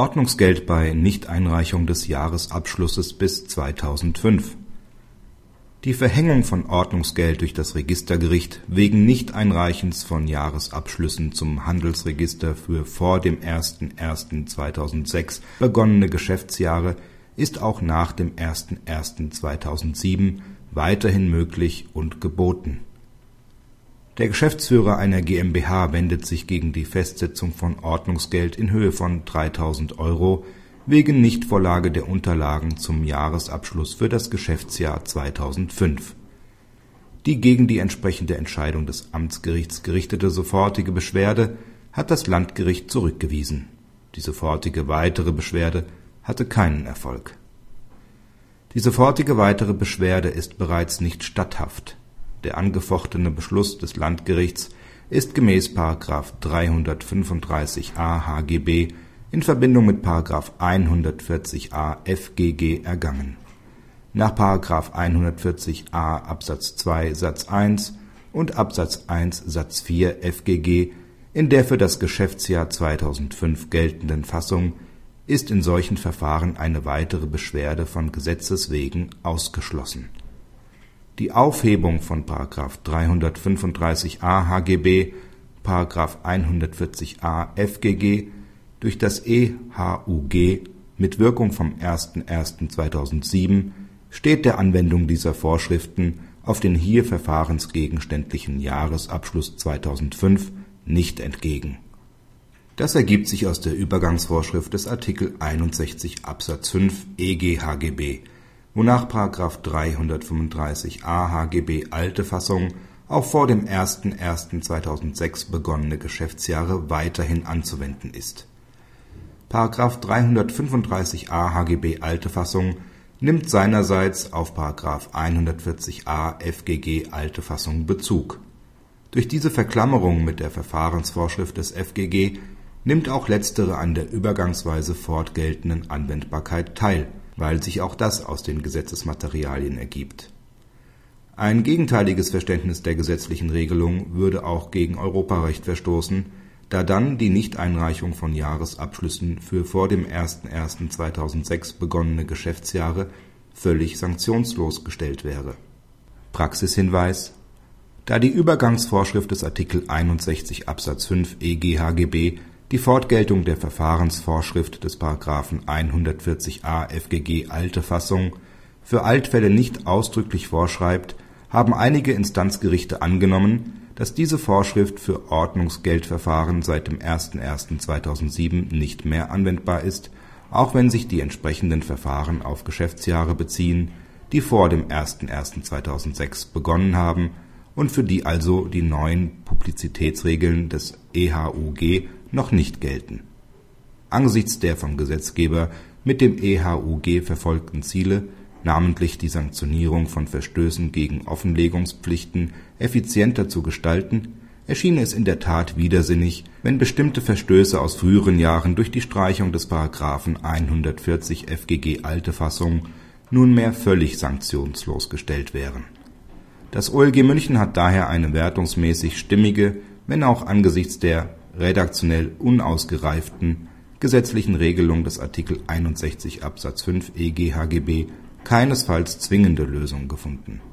Ordnungsgeld bei Nichteinreichung des Jahresabschlusses bis 2005 Die Verhängung von Ordnungsgeld durch das Registergericht wegen Nichteinreichens von Jahresabschlüssen zum Handelsregister für vor dem 01.01.2006 begonnene Geschäftsjahre ist auch nach dem 01.01.2007 weiterhin möglich und geboten. Der Geschäftsführer einer GmbH wendet sich gegen die Festsetzung von Ordnungsgeld in Höhe von 3.000 Euro wegen Nichtvorlage der Unterlagen zum Jahresabschluss für das Geschäftsjahr 2005. Die gegen die entsprechende Entscheidung des Amtsgerichts gerichtete sofortige Beschwerde hat das Landgericht zurückgewiesen. Die sofortige weitere Beschwerde hatte keinen Erfolg. Die sofortige weitere Beschwerde ist bereits nicht statthaft. Der angefochtene Beschluss des Landgerichts ist gemäß § 335a HGB in Verbindung mit § 140a FGG ergangen. Nach § 140a Absatz 2 Satz 1 und Absatz 1 Satz 4 FGG in der für das Geschäftsjahr 2005 geltenden Fassung ist in solchen Verfahren eine weitere Beschwerde von Gesetzes wegen ausgeschlossen. Die Aufhebung von § 335a HGB, § 140a FGG durch das EHUG mit Wirkung vom 01.01.2007 steht der Anwendung dieser Vorschriften auf den hier verfahrensgegenständlichen Jahresabschluss 2005 nicht entgegen. Das ergibt sich aus der Übergangsvorschrift des Artikel 61 Absatz 5 EG-HGB, wonach § 335a HGB alte Fassung auch vor dem 01.01.2006 begonnene Geschäftsjahre weiterhin anzuwenden ist. § 335a HGB alte Fassung nimmt seinerseits auf § 140a FGG alte Fassung Bezug. Durch diese Verklammerung mit der Verfahrensvorschrift des FGG nimmt auch letztere an der übergangsweise fortgeltenden Anwendbarkeit teil, weil sich auch das aus den Gesetzesmaterialien ergibt. Ein gegenteiliges Verständnis der gesetzlichen Regelung würde auch gegen Europarecht verstoßen, da dann die Nichteinreichung von Jahresabschlüssen für vor dem 01.01.2006 begonnene Geschäftsjahre völlig sanktionslos gestellt wäre. Praxishinweis Da die Übergangsvorschrift des Artikel 61 Absatz 5 EG-HGB die Fortgeltung der Verfahrensvorschrift des § 140a FGG alte Fassung für Altfälle nicht ausdrücklich vorschreibt, haben einige Instanzgerichte angenommen, dass diese Vorschrift für Ordnungsgeldverfahren seit dem 01.01.2007 nicht mehr anwendbar ist, auch wenn sich die entsprechenden Verfahren auf Geschäftsjahre beziehen, die vor dem 01.01.2006 begonnen haben und für die also die neuen Publizitätsregeln des EHUG noch nicht gelten. Angesichts der vom Gesetzgeber mit dem EHUG verfolgten Ziele, namentlich die Sanktionierung von Verstößen gegen Offenlegungspflichten effizienter zu gestalten, erschien es in der Tat widersinnig, wenn bestimmte Verstöße aus früheren Jahren durch die Streichung des § 140 FGG alte Fassung nunmehr völlig sanktionslos gestellt wären. Das OLG München hat daher eine wertungsmäßig stimmige, wenn auch angesichts der redaktionell unausgereiften gesetzlichen Regelung des Artikel 61 Absatz 5 EG HGB keinesfalls zwingende Lösung gefunden